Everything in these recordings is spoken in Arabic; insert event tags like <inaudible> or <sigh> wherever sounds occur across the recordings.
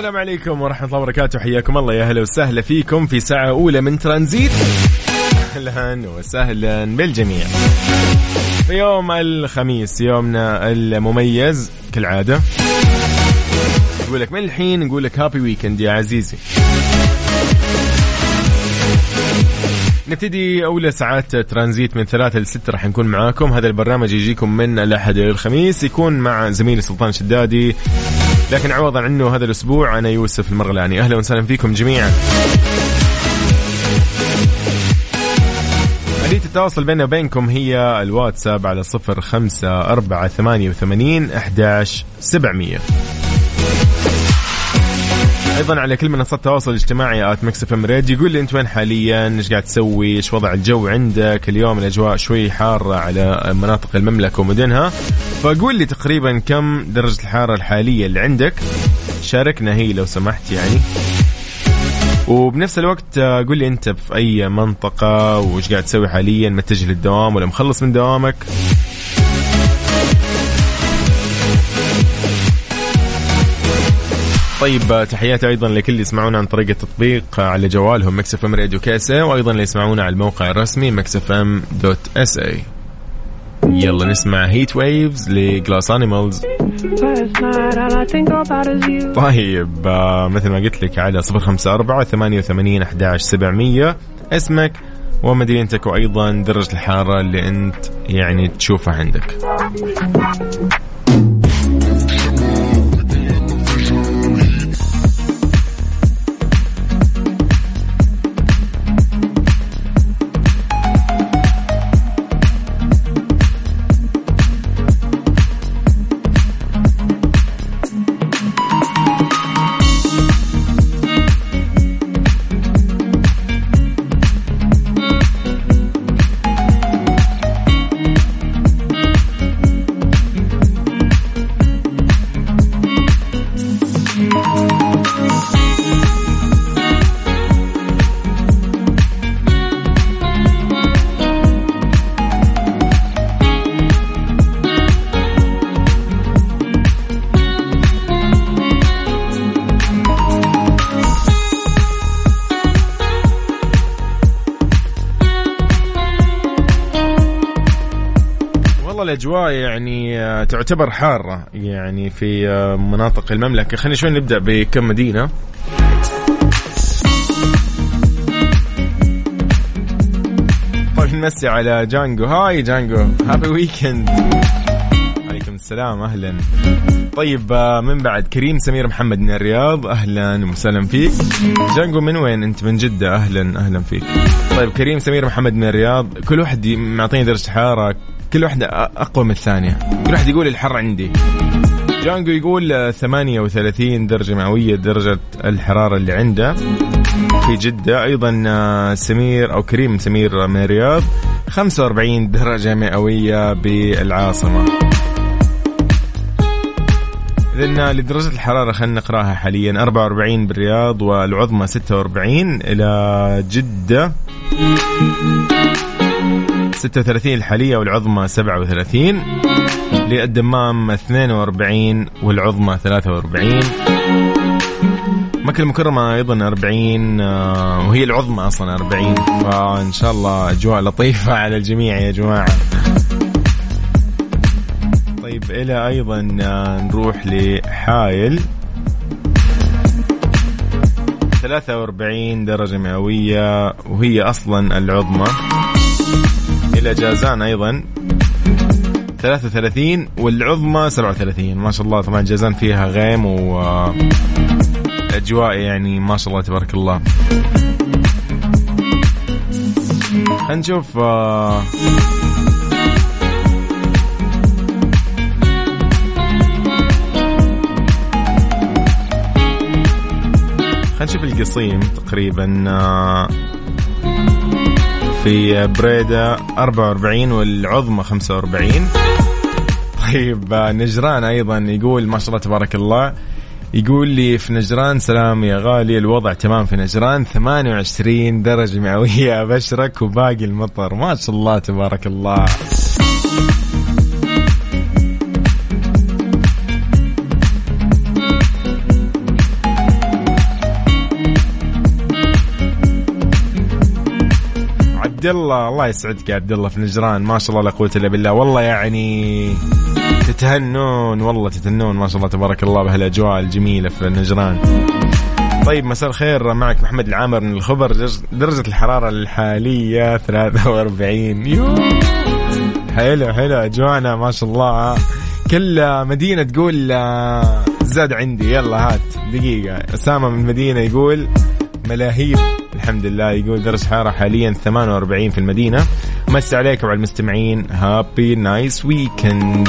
السلام عليكم ورحمة الله وبركاته. حياكم الله. يا أهلا وسهلا فيكم في ساعة أولى من ترانزيت. أهلا وسهلا بالجميع. في يوم الخميس يومنا المميز كالعادة. نقول لك من الحين نقول لك هابي ويكند يا عزيزي. نبتدي أولى ساعات ترانزيت من ثلاثة لستة راح نكون معاكم. هذا البرنامج يجيكم من الأحد إلى الخميس. يكون مع زميلي سلطان شدادي. لكن عوضا عنه هذا الأسبوع أنا يوسف المرغلاني. أهلا وسهلا فيكم جميعا. آلية التواصل بيننا وبينكم هي الواتساب على صفر خمسة أربعة ثمانية وثمانين أحداش سبعمية. أيضا على كل منصات التواصل الاجتماعي at ميكس إف إم راديو. يقول لي أنت وين حاليا؟ إيش قاعد تسوي؟ إيش وضع الجو عندك؟ اليوم الأجواء شوي حارة على مناطق المملكة ومدنها فقول لي تقريبا كم درجة الحرارة الحالية اللي عندك. شاركنا هي لو سمحت يعني. وبنفس الوقت قول لي أنت في أي منطقة وإيش قاعد تسوي حاليا؟ متجه للدوام ولا مخلص من دوامك؟ طيب تحياتي أيضا لكل اللي يسمعونا عن طريق التطبيق على جوالهم مكس إف إم راديو كاسه وأيضا اللي يسمعونا على الموقع الرسمي مكس إف إم dot SA. يلا نسمع Heat Waves ل Glass Animals. طيب آه، مثل ما قلت لك على 054 88 11 700 اسمك ومدينتك وأيضا درجة الحرارة اللي أنت يعني تشوفها عندك. الأجواء يعني آه، تعتبر حارة يعني في آه، مناطق المملكة. خلينا شوي نبدأ بكم مدينة. طيب نمسي على جانجو. هاي جانجو happy weekend عليكم السلام أهلا. طيب آه، من بعد كريم سمير محمد من الرياض أهلا وسهلا فيك. جانجو من وين أنت؟ من جدة أهلا أهلا فيك. طيب كريم سمير محمد من الرياض كل واحد معطيني درجة حرارة كل واحدة أ- أقوى من الثانية. كل واحد يقول الحر عندي. جانجو يقول آه، 38 درجة مئوية درجة الحرارة اللي عنده. في جدة أيضا آه، سمير أو كريم سمير من الرياض 45 درجة مئوية بالعاصمة. إذن لدرجة الحرارة خلينا نقرأها حاليا. 44 بالرياض والعظمى 46 إلى جدة. 36 الحالية والعظمى 37 للدمام 42 والعظمى 43 مكة المكرمة أيضا 40 آه، وهي العظمى أصلا 40 فإن شاء الله أجواء لطيفة على الجميع يا جماعة. طيب إلى أيضا آه، نروح لحايل. 43 درجة مئوية وهي أصلا العظمى. إلى جازان أيضا. 33 والعظمى 37 ما شاء الله طبعا جازان فيها غيم و الاجواء يعني ما شاء الله تبارك الله. خلينا نشوف آه، خلينا نشوف القصيم تقريبا آه، في بريدة 44 والعظمى 45 طيب نجران أيضا يقول ما شاء الله تبارك الله يقول لي في نجران سلام يا غالي الوضع تمام في نجران 28 درجة مئوية أبشرك وباقي المطر. ما شاء الله تبارك الله. عبد الله الله يسعدك يا عبد الله في نجران. ما شاء الله لا قوة إلا بالله. والله يعني تتهنون والله تتهنون. ما شاء الله تبارك الله بهالأجواء الجميلة في نجران. طيب مساء الخير. معك محمد العامر من الخبر. درج- درجة الحرارة الحالية 43 يو. حلو حلو. أجوانا ما شاء الله. كل مدينة تقول آه، زاد عندي. يلا هات. دقيقة. أسامة من المدينة يقول ملاهيب. الحمد لله. يقول درجة حرارة حاليا 48 في المدينة. مسي عليكم على المستمعين. happy nice weekend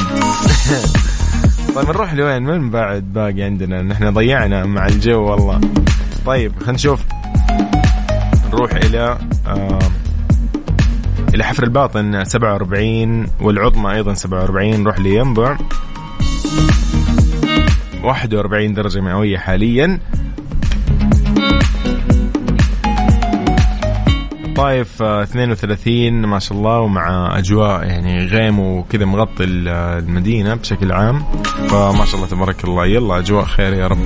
طيب نروح لوين؟ من بعد باقي عندنا؟ نحن ضيعنا مع الجو والله. طيب خلينا نشوف. نروح إلى آه إلى حفر الباطن 47 والعظمى أيضا 47 نروح لينبع. 41 درجة مئوية حاليا. طايف آه، 32 ما شاء الله ومع أجواء يعني غيم وكذا مغطي ال- المدينة بشكل عام. فما شاء الله تبارك الله. يلا أجواء خير يا رب.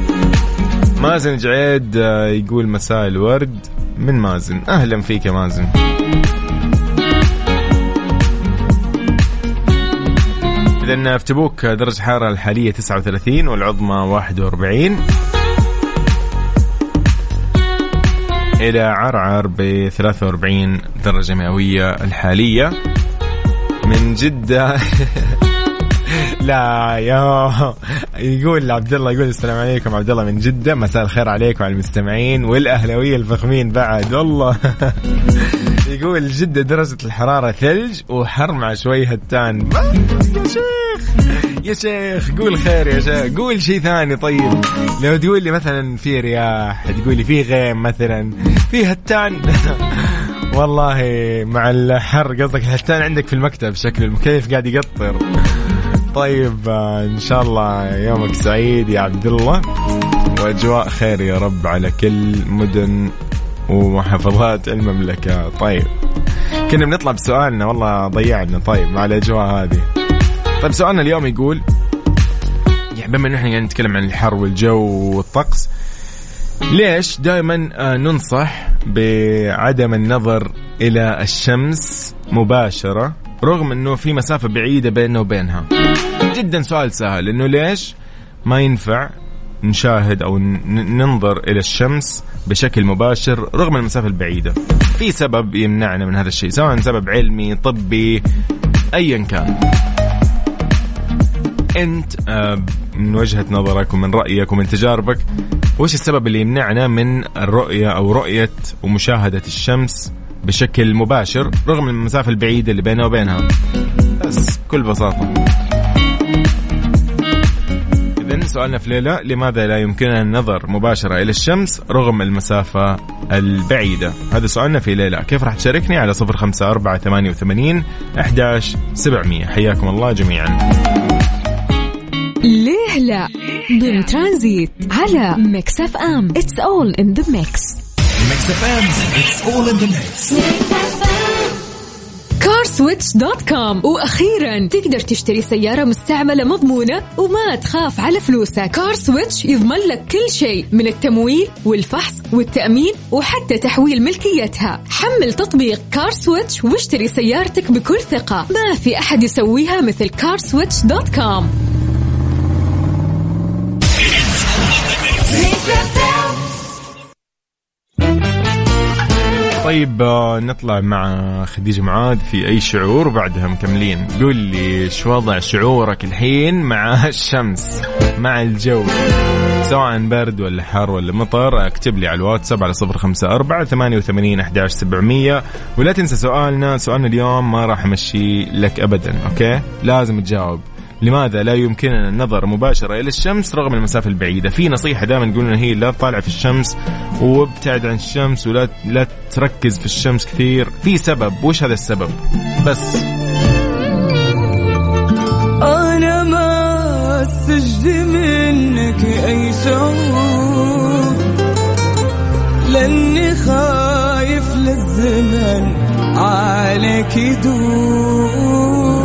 مازن جعيد آه، يقول مساء الورد. من مازن؟ أهلا فيك يا مازن. إذا في تبوك درجة الحرارة الحالية 39 والعظمى 41 إلى عرعر ب 43 درجة مئوية الحالية. من جدة <laughs> لا يا يقول عبد الله يقول السلام عليكم عبد الله من جدة. مساء الخير عليكم على المستمعين والأهلاوية الفخمين بعد والله <laughs> يقول جدة درجة الحرارة ثلج وحر مع شوي هتان يا شيخ يا شيخ قول خير يا شيخ. قول شيء ثاني طيب. لو تقول لي مثلا في رياح تقول لي في غيم مثلا في هتان. <laughs> والله مع الحر قصدك الهتان عندك في المكتب شكل المكيف قاعد يقطر. طيب آه، إن شاء الله يومك سعيد يا عبد الله. وأجواء خير يا رب على كل مدن ومحافظات المملكة. طيب. كنا بنطلع بسؤالنا. والله ضيعنا. طيب مع الأجواء هذه. طيب سؤالنا اليوم يقول يعني بما انه إحنا نتكلم عن الحر والجو والطقس ليش دائما ننصح بعدم النظر إلى الشمس مباشرة رغم إنه في مسافة بعيدة بيننا وبينها؟ جدا سؤال سهل. إنه ليش ما ينفع نشاهد أو ننظر إلى الشمس بشكل مباشر رغم المسافة البعيدة. في سبب يمنعنا من هذا الشيء، سواء سبب علمي، طبي، ايا كان. أنت آه، من وجهة نظرك ومن رأيك ومن تجاربك وش السبب اللي يمنعنا من الرؤية أو رؤية ومشاهدة الشمس بشكل مباشر رغم المسافة البعيدة اللي بيننا وبينها؟ بس بكل بساطة. سؤالنا في ليلة لماذا لا يمكننا النظر مباشرة إلى الشمس رغم المسافة البعيدة؟ هذا سؤالنا في ليلة كيف راح تشاركني؟ على صفر خمسة أربعة ثمانية وثمانين أحداش سبعمية. حياكم الله جميعا. ليه لا؟ ضمن ترانزيت على Mix FM. it's all in the mix CarSwitch dot com وأخيرا تقدر تشتري سيارة مستعملة مضمونة وما تخاف على فلوسك CarSwitch يضمن لك كل شيء من التمويل والفحص والتأمين وحتى تحويل ملكيتها. حمل تطبيق CarSwitch واشتري سيارتك بكل ثقة. ما في أحد يسويها مثل CarSwitch dot com طيب آه، نطلع مع خديجة معاذ في أي شعور وبعدها مكملين. قول لي شو وضع شعورك الحين مع <laughs> الشمس مع الجو؟ سواء برد ولا حر ولا مطر اكتب لي على الواتساب على صفر خمسة أربعة ثمانية وثمانين أحداش سبعمية. ولا تنسى سؤالنا سؤالنا اليوم ما راح أمشي لك أبدا أوكي؟ لازم تجاوب. لماذا لا يمكننا النظر مباشرة إلى الشمس رغم المسافة البعيدة؟ في نصيحة دائما يقولون هي لا تطالع في الشمس وابتعد عن الشمس ولا لا تركز في الشمس كثير. في سبب. وش هذا السبب؟ بس. أنا ما أستجد منك أي لأني خايف للزمن عليك يدور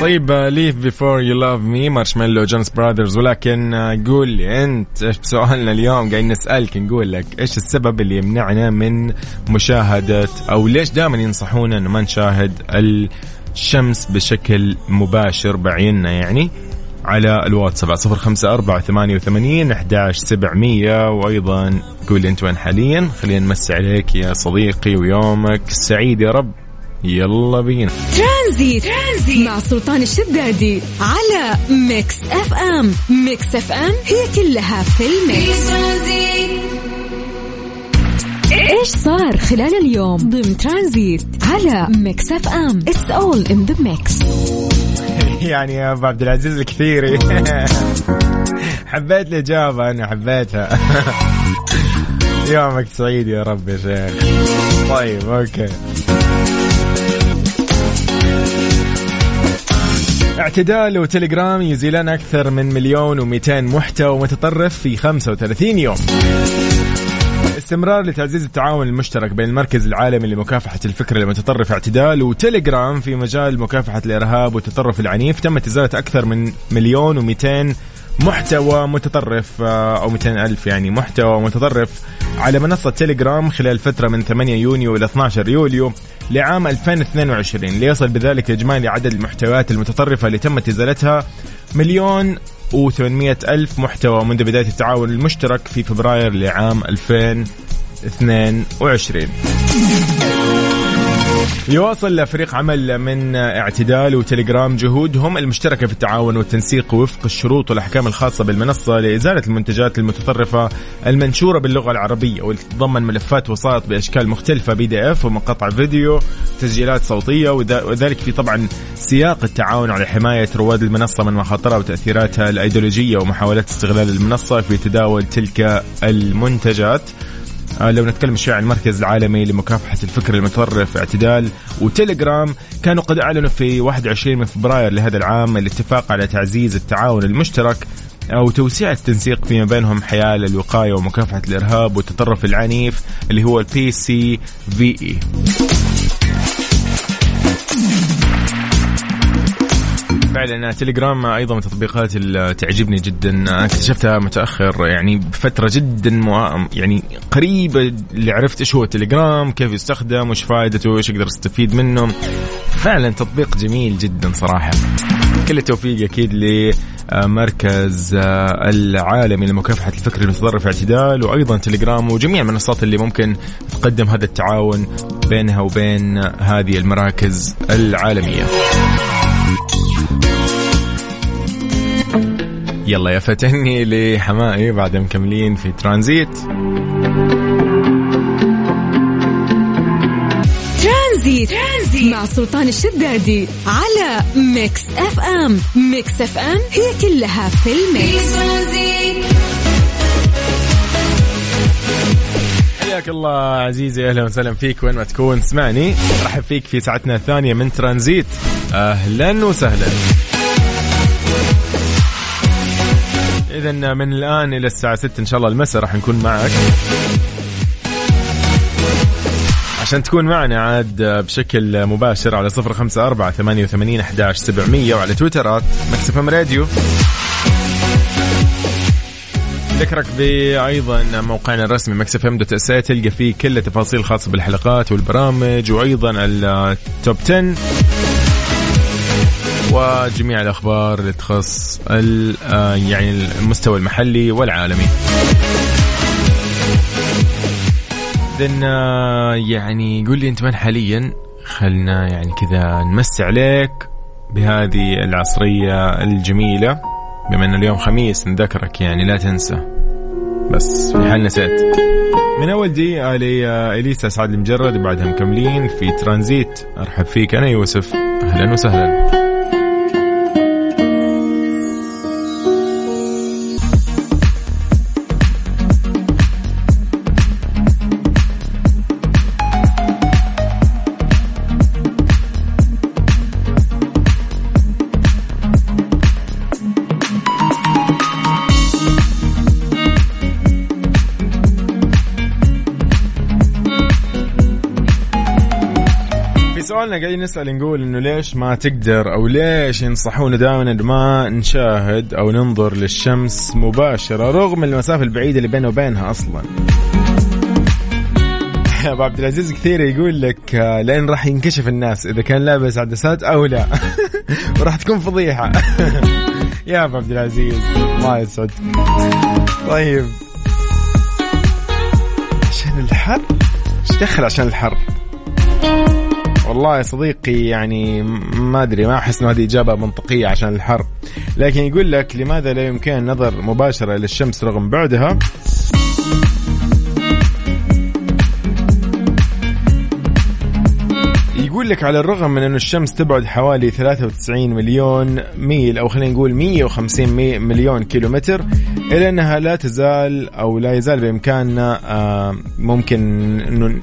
طيب Leave Before You Love Me Marshmello Jonas Brothers ولكن آه، قول لي أنت إيش سؤالنا اليوم؟ قاعدين نسألك نقول لك إيش السبب اللي يمنعنا من مشاهدة أو ليش دائما ينصحونا إنه ما نشاهد الشمس بشكل مباشر بعيننا؟ يعني على الواتساب صفر خمسة أربعة ثمانية وثمانين أحداش سبعمية وأيضا قول لي أنت وين حاليا؟ خلينا نمسي عليك يا صديقي ويومك سعيد يا رب. يلا بينا. ترانزيت. ترانزيت مع سلطان الشدادي على Mix FM. Mix FM هي كلها في ال mix. إيش صار خلال اليوم؟ ضمن ترانزيت على Mix FM. it's all in the mix يعني يا أبو عبد العزيز الكثيري <laughs> حبيت الإجابة أنا حبيتها. <laughs> يومك سعيد يا رب يا شيخ. طيب أوكي. اعتدال وتليجرام يزيلان أكثر من مليون و200 محتوى متطرف في 35 يوم. استمرار لتعزيز التعاون المشترك بين المركز العالمي لمكافحة الفكر المتطرف اعتدال وتليجرام في مجال مكافحة الإرهاب والتطرف العنيف. تمت إزالة أكثر من مليون ومئتين محتوى متطرف آه، أو 200 ألف يعني محتوى متطرف على منصة تليجرام خلال فترة من 8 يونيو إلى 12 يوليو. لعام 2022 ليصل بذلك إجمالي عدد المحتويات المتطرفة اللي تمت إزالتها مليون و800 ألف محتوى منذ بداية التعاون المشترك في فبراير لعام 2022 يواصل فريق عمل من اعتدال وتليجرام جهودهم المشتركة في التعاون والتنسيق وفق الشروط والأحكام الخاصة بالمنصة لإزالة المنتجات المتطرفة المنشورة باللغة العربية والتي تتضمن ملفات وسائط بأشكال مختلفة PDF ومقاطع فيديو تسجيلات صوتية وذا- وذلك في طبعا سياق التعاون على حماية رواد المنصة من مخاطرها وتأثيراتها الأيديولوجية ومحاولات استغلال المنصة في تداول تلك المنتجات. لو نتكلم شوي عن المركز العالمي لمكافحة الفكر المتطرف اعتدال وتليجرام كانوا قد أعلنوا في 21 من فبراير لهذا العام الاتفاق على تعزيز التعاون المشترك أو توسيع التنسيق فيما بينهم حيال الوقاية ومكافحة الإرهاب والتطرف العنيف اللي هو ال PCVE فعلا تليجرام أيضا من التطبيقات اللي تعجبني جدا. اكتشفتها متأخر يعني بفترة جدا مو... يعني قريبة اللي عرفت إيش هو تليجرام كيف يستخدم وش فائدته وإيش أقدر أستفيد منه. فعلا تطبيق جميل جدا صراحة. كل التوفيق أكيد لمركز العالمي لمكافحة الفكر المتطرف اعتدال وأيضا تليجرام وجميع المنصات اللي ممكن تقدم هذا التعاون بينها وبين هذه المراكز العالمية. يلا يا فتني لحمائي بعد مكملين في ترانزيت. ترانزيت. ترانزيت مع سلطان الشدادي على Mix FM. Mix FM هي كلها في ال mix. حياك الله عزيزي أهلا وسهلا فيك وين ما تكون. تسمعني رحب فيك في ساعتنا الثانية من ترانزيت. أهلا وسهلا. اذا من الآن إلى الساعة 6 إن شاء الله المساء راح نكون معك. عشان تكون معنا عاد بشكل مباشر على صفر خمسة أربعة ثمانية وثمانين أحداش سبعمية وعلى تويتر at Mix FM Radio. ذكرك بايضا موقعنا الرسمي Mix FM dot S تلقى فيه كل التفاصيل الخاصة بالحلقات والبرامج وأيضا ال top 10 وجميع الأخبار اللي تخص آه، يعني المستوى المحلي والعالمي. إذن آه، يعني قول لي أنت من حاليا؟ خلنا يعني كذا نمسي عليك بهذه العصرية الجميلة. بما انه اليوم خميس نذكرك يعني لا تنسى. بس في حال نسيت. من أول دي آلي آه، إليسا سعد المجرد بعدها مكملين في ترانزيت. أرحب فيك أنا يوسف. أهلا وسهلا. سؤالنا قاعدين نسأل نقول إنه ليش ما تقدر أو ليش ينصحونا دائما ما نشاهد أو ننظر للشمس مباشرة رغم المسافة البعيدة اللي بينه وبينها أصلا. <laughs> أبو عبد العزيز كثير يقول لك آه، لين راح ينكشف الناس إذا كان لابس عدسات أو لا. <laughs> وراح تكون فضيحة. <laughs> يا أبو عبد العزيز الله يسعدك. طيب. عشان الحر؟ إيش دخل عشان الحر؟ والله يا صديقي يعني ما أدري ما أحس إنه هذه إجابة منطقية عشان الحر لكن يقول لك لماذا لا يمكن النظر مباشرة للشمس رغم بعدها؟ يقول لك على الرغم من أن الشمس تبعد حوالي 93 مليون ميل أو خلينا نقول 150 مليون كيلومتر إلا أنها لا تزال أو لا يزال بإمكاننا آه، ممكن أنه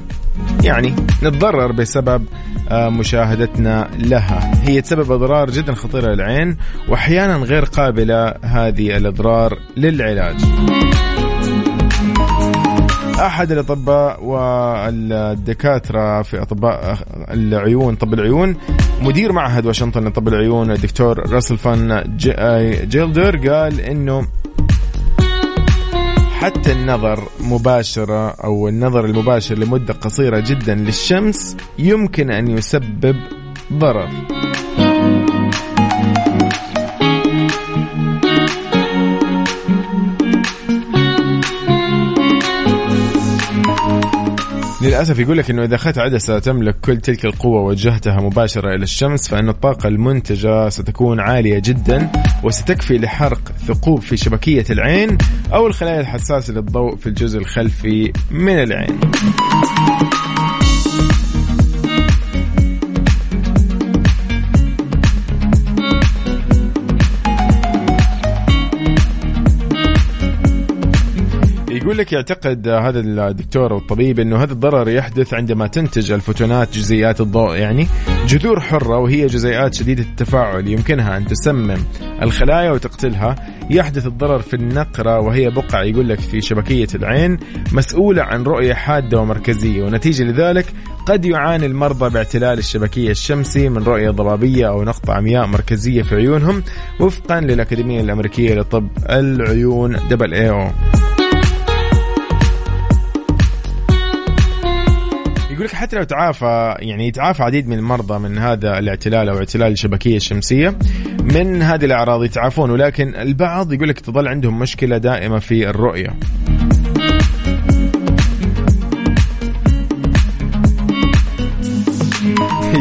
يعني نتضرر بسبب مشاهدتنا لها. هي تسبب أضرار جدا خطيرة للعين وأحيانا غير قابلة هذه الأضرار للعلاج. أحد الأطباء والدكاترة في أطباء العيون طب العيون مدير معهد واشنطن لطب العيون الدكتور راسل فان جيلدر قال إنه حتى النظر مباشرة أو النظر المباشر لمدة قصيرة جدا للشمس يمكن أن يسبب ضرر. للأسف يقول لك إنه إذا أخذت عدسه تملك كل تلك القوة ووجهتها مباشرة إلى الشمس فإن الطاقة المنتجة ستكون عالية جدا وستكفي لحرق ثقوب في شبكية العين أو الخلايا الحساسة للضوء في الجزء الخلفي من العين. يقول لك يعتقد هذا الدكتور أو الطبيب إنه هذا الضرر يحدث عندما تنتج الفوتونات جزيئات الضوء يعني جذور حرة وهي جزيئات شديدة التفاعل يمكنها أن تسمم الخلايا وتقتلها. يحدث الضرر في النقرة وهي بقع يقول لك في شبكية العين مسؤولة عن رؤية حادة ومركزية ونتيجة لذلك قد يعاني المرضى باعتلال الشبكية الشمسي من رؤية ضبابية أو نقطة عمياء مركزية في عيونهم وفقا للأكاديمية الأمريكية لطب العيون دبل اي أو. يقول لك حتى لو تعافى يعني يتعافى عديد من المرضى من هذا الاعتلال أو اعتلال الشبكية الشمسية من هذه الأعراض يتعافون ولكن البعض يقول لك تظل عندهم مشكلة دائمة في الرؤية. <laughs>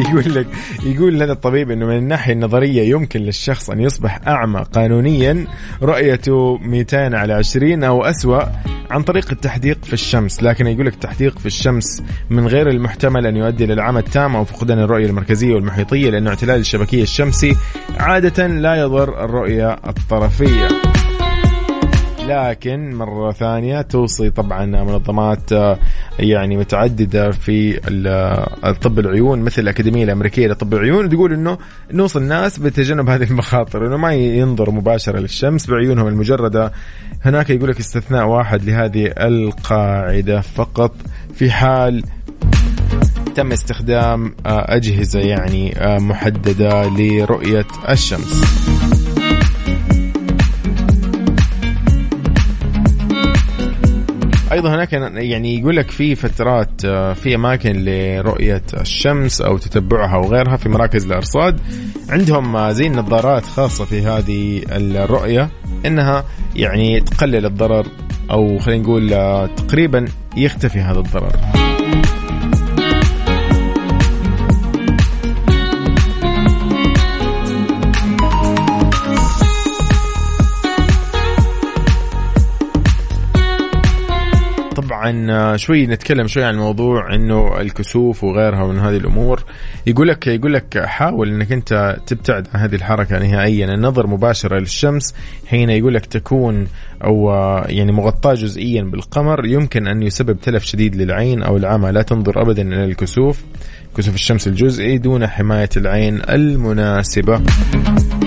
يقول لك يقول لنا الطبيب إنه من الناحية النظرية يمكن للشخص أن يصبح أعمى قانونيا رؤيته 200 على 20 أو اسوء عن طريق التحديق في الشمس لكن يقول لك التحديق في الشمس من غير المحتمل أن يؤدي للعمى التام أو فقدان الرؤية المركزية والمحيطية لأنه اعتلال الشبكية الشمسي عادة لا يضر الرؤية الطرفية. لكن مرة ثانية توصي طبعا منظمات آه، يعني متعددة في طب العيون مثل الأكاديمية الأمريكية لطب العيون تقول أنه نوصي الناس بتجنب هذه المخاطر أنه ما ينظر مباشرة للشمس بعيونهم المجردة. هناك يقول لك استثناء واحد لهذه القاعدة فقط في حال تم استخدام آه، أجهزة يعني آه، محددة لرؤية الشمس. أيضا هناك يعني يقول لك في فترات آه، في أماكن لرؤية الشمس أو تتبعها وغيرها في مراكز الأرصاد عندهم زي النظارات خاصة في هذه الرؤية إنها يعني تقلل الضرر أو خلينا نقول آه، تقريبا يختفي هذا الضرر. طبعا آه، شوي نتكلم شوي عن موضوع إنه الكسوف وغيرها من هذه الأمور. يقول لك يقول لك حاول إنك أنت تبتعد عن هذه الحركة نهائيا. النظر مباشره للشمس حين يقول لك تكون أو آه، يعني مغطاة جزئيا بالقمر يمكن أن يسبب تلف شديد للعين أو العمى. لا تنظر ابدا إلى الكسوف كسوف الشمس الجزئي دون حماية العين المناسبة.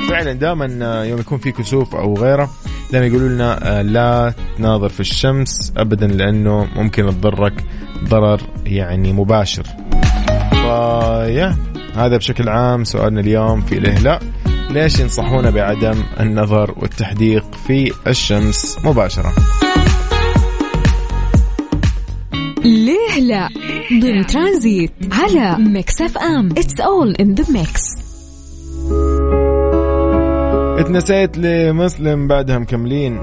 فعلا دائما آه، يوم يكون في كسوف أو غيره دائما يقولوا لنا آه، لا تناظر في الشمس ابدا لأنه ممكن تضرك ضرر يعني مباشر. فيا هذا بشكل عام سؤالنا اليوم في ليه لا. ليش ينصحونا بعدم النظر والتحديق في الشمس مباشرة؟ ليه لا؟ ضمن ترانزيت على Mix FM. it's all in the mix اتنسيت لمسلم بعدها مكملين.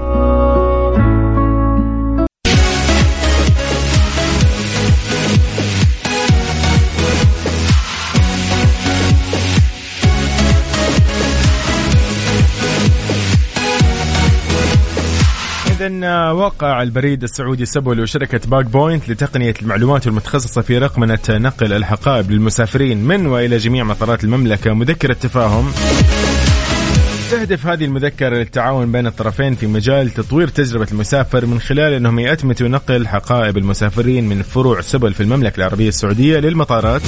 إذا وقع البريد السعودي سبل وشركة Bag Point لتقنية المعلومات المتخصصة في رقمنة نقل الحقائب للمسافرين من وإلى جميع مطارات المملكة. مذكرة تفاهم تهدف هذه المذكرة للتعاون بين الطرفين في مجال تطوير تجربة المسافر من خلال أنهم يأتمتوا نقل حقائب المسافرين من فروع سبل في المملكة العربية السعودية للمطارات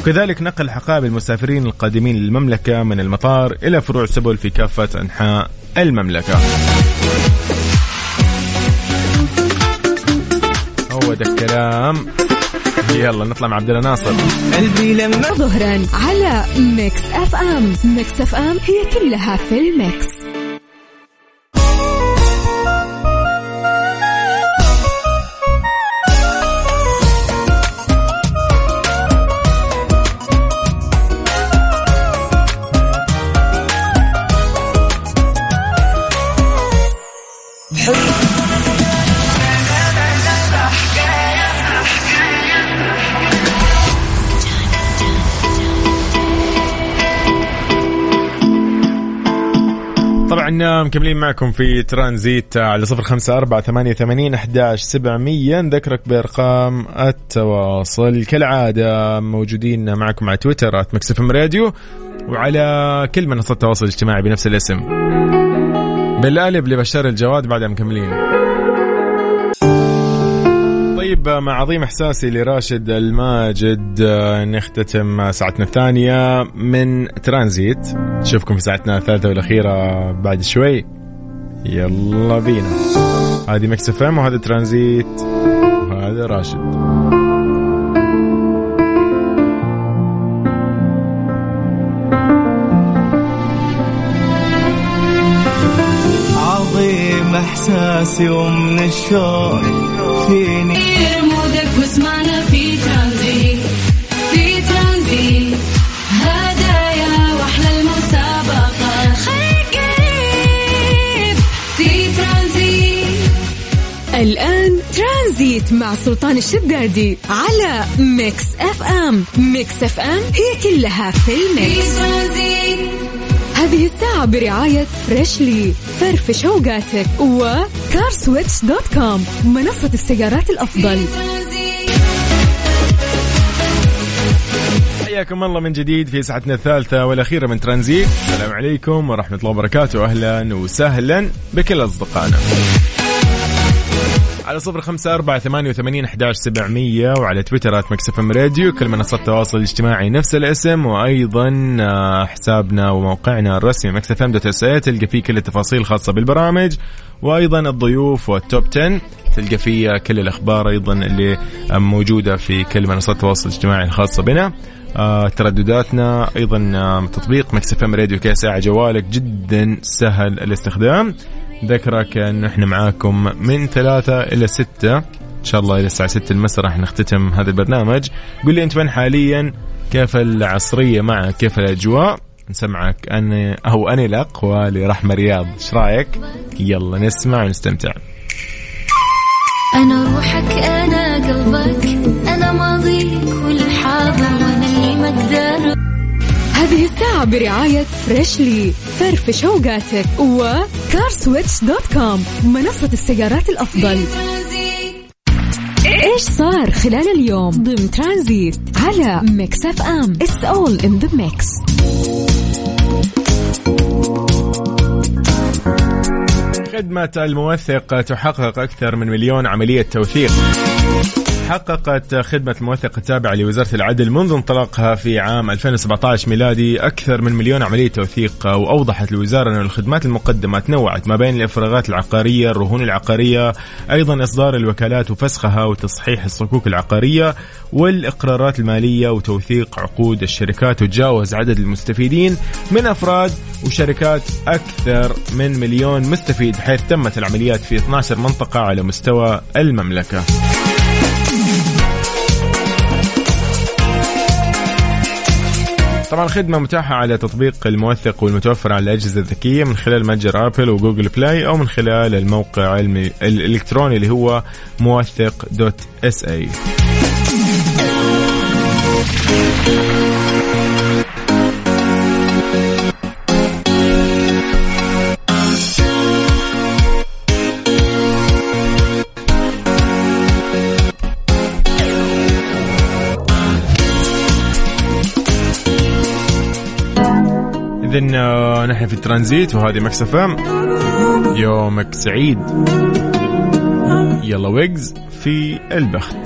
وكذلك نقل حقائب المسافرين القادمين للمملكة من المطار إلى فروع سبل في كافة أنحاء المملكة. هو ده الكلام. يلا نطلع مع عبد الله ناصر. قلبي لما ظهرا على Mix FM. Mix FM it's all in the mix. مكملين معكم في ترانزيت على صفر خمسة أربعة ثمانية ثمانين أحداش سبعمية. نذكرك بأرقام التواصل. كالعادة موجودين معكم على تويتر ات مكسف راديو وعلى كل منصات التواصل الاجتماعي بنفس الاسم. بالقالب لبشار الجواد بعدها مكملين. طيب مع عظيم إحساسي لراشد الماجد آه، نختتم ساعتنا الثانية من ترانزيت. نشوفكم في ساعتنا الثالثة والأخيرة بعد شوي. يلا بينا. هذه Mix FM وهذا ترانزيت وهذا راشد. عظيم إحساسي ومن الشوق فيني غير مودك واسمعنا في ترانزيت في ترانزيت هدايا وأحلى المسابقة. قريب. في ترانزيت الآن ترانزيت مع سلطان الشدادي على Mix FM. Mix FM it's all in in the mix ترانزيت هذه الساعة برعاية Freshly. فرفش أوقاتك و CarSwitch dot com منصة السيارات الأفضل. حياكم الله من جديد في ساعتنا الثالثة والأخيرة من ترانزيت. السلام عليكم ورحمة الله وبركاته. أهلا وسهلا بكل أصدقائنا. على صفر خمسة أربعة ثمانية وثمانين أحداش سبعمية وعلى تويتر at Mix FM Radio. كل منصات التواصل الاجتماعي نفس الاسم. وأيضا آه، حسابنا وموقعنا الرسمي Mix FM dot SA تلقى فيه كل التفاصيل الخاصة بالبرامج. وأيضا الضيوف وال top 10 تلقى فيه كل الأخبار أيضا اللي موجودة في كل منصات التواصل الاجتماعي الخاصة بنا. آه، تردداتنا أيضا تطبيق Mix FM Radio KSA. جوالك جدا سهل الاستخدام. ذكرك أن إحنا معاكم من ثلاثة إلى ستة. إن شاء الله إلى الساعة 6 المساء راح نختتم هذا البرنامج. قل لي أنت وين حاليا؟ كيف العصرية معك؟ كيف الأجواء؟ نسمعك. أنا أو أنا الاقوى لرحمه رياض. إيش رأيك؟ يلا نسمع ونستمتع. أنا روحك أنا قلبك أنا ماضيك والحاضر وأنا اللي ما أقدر هذه الساعة برعاية Freshly فرفش اوقاتك و CarSwitch dot com منصة السيارات الأفضل. إيش صار خلال اليوم؟ ضمن ترانزيت على Mix FM. it's all in the mix خدمة الموثق تحقق أكثر من مليون عملية توثيق. حققت خدمة الموثق التابعة لوزارة العدل منذ انطلاقها في عام 2017 ميلادي أكثر من مليون عملية توثيق وأوضحت الوزارة أن الخدمات المقدمة تنوعت ما بين الإفراغات العقارية الرهون العقارية أيضا إصدار الوكالات وفسخها وتصحيح الصكوك العقارية والإقرارات المالية وتوثيق عقود الشركات وتجاوز عدد المستفيدين من أفراد وشركات أكثر من مليون مستفيد حيث تمت العمليات في 12 منطقة على مستوى المملكة. طبعا الخدمة متاحة على تطبيق الموثق والمتوفر على الأجهزة الذكية من خلال متجر أبل وجوجل بلاي أو من خلال الموقع الم- الإلكتروني اللي هو موثق dot SA. آه، نحن في الترانزيت وهذه مكس اف ام. يومك سعيد. يلا ويجز في البخت.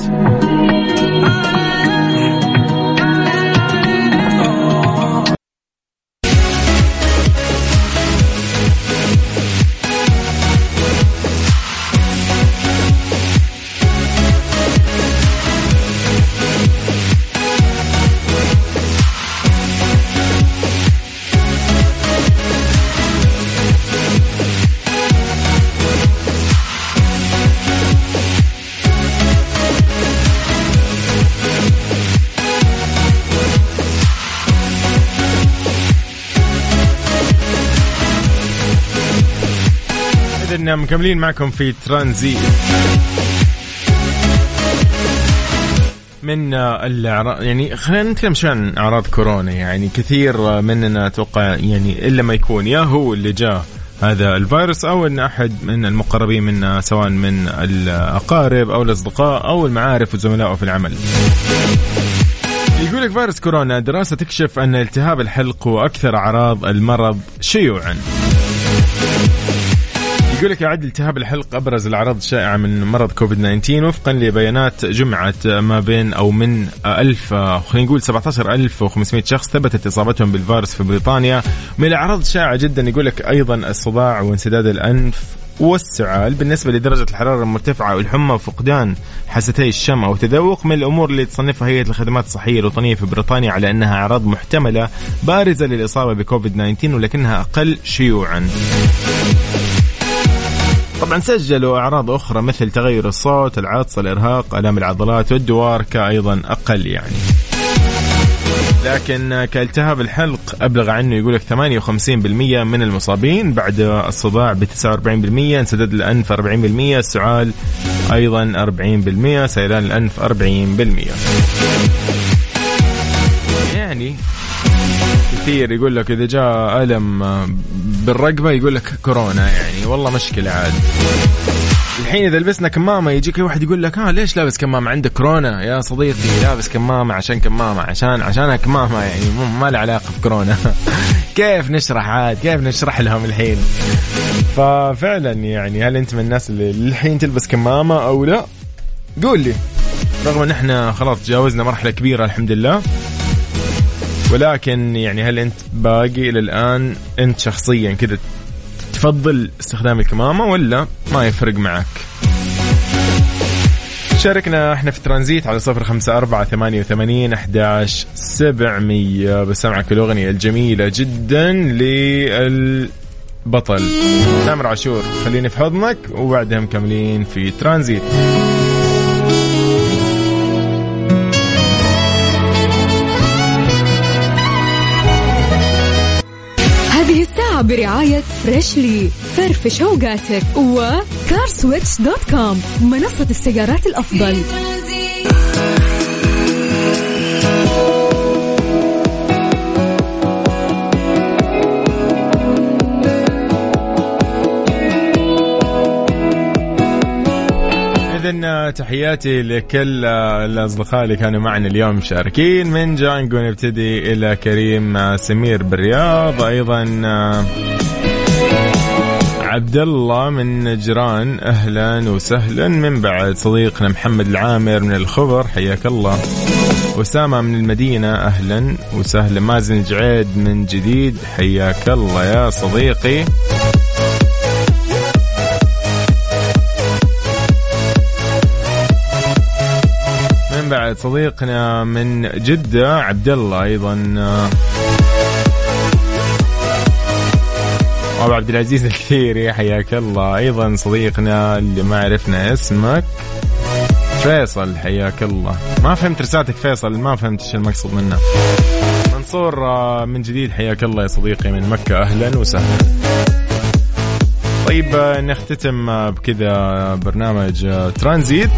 إذن مكملين معكم في ترانزيت من الاعراض يعني خلينا نتكلم شوي عن أعراض كورونا يعني كثير مننا أتوقع يعني إلا ما يكون يا هو اللي جاه هذا الفيروس أو إن أحد من المقربين منا سواء من الأقارب أو الأصدقاء أو المعارف وزملائه في العمل. يقول لك فيروس كورونا دراسة تكشف أن التهاب الحلق هو أكثر أعراض المرض شيوعا. يقول لك يعد التهاب الحلق أبرز الأعراض الشائعة من مرض كوفيد 19 وفقا لبيانات جمعت ما بين أو من 1000 خلينا نقول 17500 شخص ثبتت إصابتهم بالفيروس في بريطانيا. من الأعراض الشائعة جدا يقول لك أيضا الصداع وانسداد الأنف والسعال. بالنسبة لدرجة الحرارة المرتفعة والحمى وفقدان حستي الشم أو التذوق من الأمور اللي تصنفها هيئة الخدمات الصحية الوطنية في بريطانيا على أنها أعراض محتملة بارزة للإصابة بكوفيد 19 ولكنها أقل شيوعا. طبعا سجلوا أعراض أخرى مثل تغير الصوت، العطس، الإرهاق، آلام العضلات والدوار كايضا أقل يعني. لكن كالتهاب الحلق أبلغ عنه يقول لك 58% من المصابين بعد الصداع ب 49% انسداد الأنف 40% السعال أيضا 40% سيلان الأنف 40% يعني كثير يقول لك إذا جاء ألم بالرقبة يقول لك كورونا يعني. والله مشكلة عاد. الحين إذا لبسنا كمامة يجيك واحد يقول لك ها ليش لابس كمامة؟ عندك كورونا يا صديقي لابس كمامة عشان كمامة عشان عشانها كمامة يعني ما له علاقة بكورونا. <laughs> كيف نشرح عاد؟ كيف نشرح لهم الحين؟ ففعلا يعني هل أنت من الناس اللي الحين تلبس كمامة أو لا؟ قول لي. رغم إن إحنا خلاص تجاوزنا مرحلة كبيرة الحمد لله. ولكن يعني هل انت باقي إلى الآن انت شخصيا كذا تفضل استخدام الكمامة ولا ما يفرق معك؟ شاركنا إحنا في ترانزيت على صفر خمسة أربعة ثمانية وثمانين أحداش سبعمية. بسمعك الأغنية الجميلة جدا للبطل. تامر عاشور خليني في حضنك وبعدها مكملين في ترانزيت. برعاية Freshly فرفش اوقاتك و CarSwitch dot com منصة السيارات الأفضل. تحياتي لكل الأصدقاء اللي كانوا معنا اليوم مشاركين من جانجو نبتدي إلى كريم سمير بالرياض أيضا عبد الله من نجران أهلا وسهلا. من بعد صديقنا محمد العامر من الخبر حياك الله. أسامة من المدينة أهلا وسهلا. مازن جعيد من جديد حياك الله يا صديقي. من بعد صديقنا من جدة عبد الله أيضا. أبو عبد العزيز الكثيري حياك الله. أيضا صديقنا اللي ما عرفنا اسمك فيصل حياك الله. ما فهمت رسالتك فيصل ما فهمت إيش المقصود منه منصور آه، من جديد حياك الله يا صديقي من مكة. أهلا وسهلا. طيب آه، نختتم آه، بكذا برنامج ترانزيت.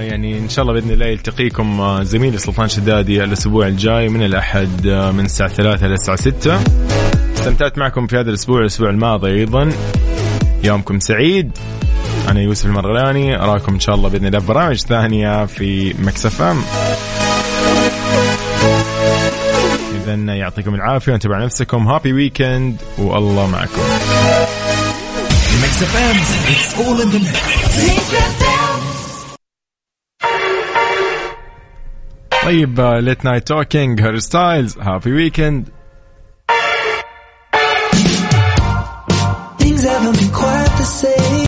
يعني إن شاء الله بإذن الله يلتقيكم زميلي سلطان شدادي الأسبوع الجاي من الأحد من الساعة 3 للساعه 6 استمتعت معكم في هذا الأسبوع الأسبوع الماضي أيضا. يومكم سعيد. أنا يوسف المرغلاني أراكم إن شاء الله بإذن الله برامج ثانية في Mix FM. اذا يعطيكم العافية وانتبهوا نفسكم. happy weekend والله معكم. طيب ليت نايت توكينج هير ستايلز هابي ويكند Things haven't been quite the same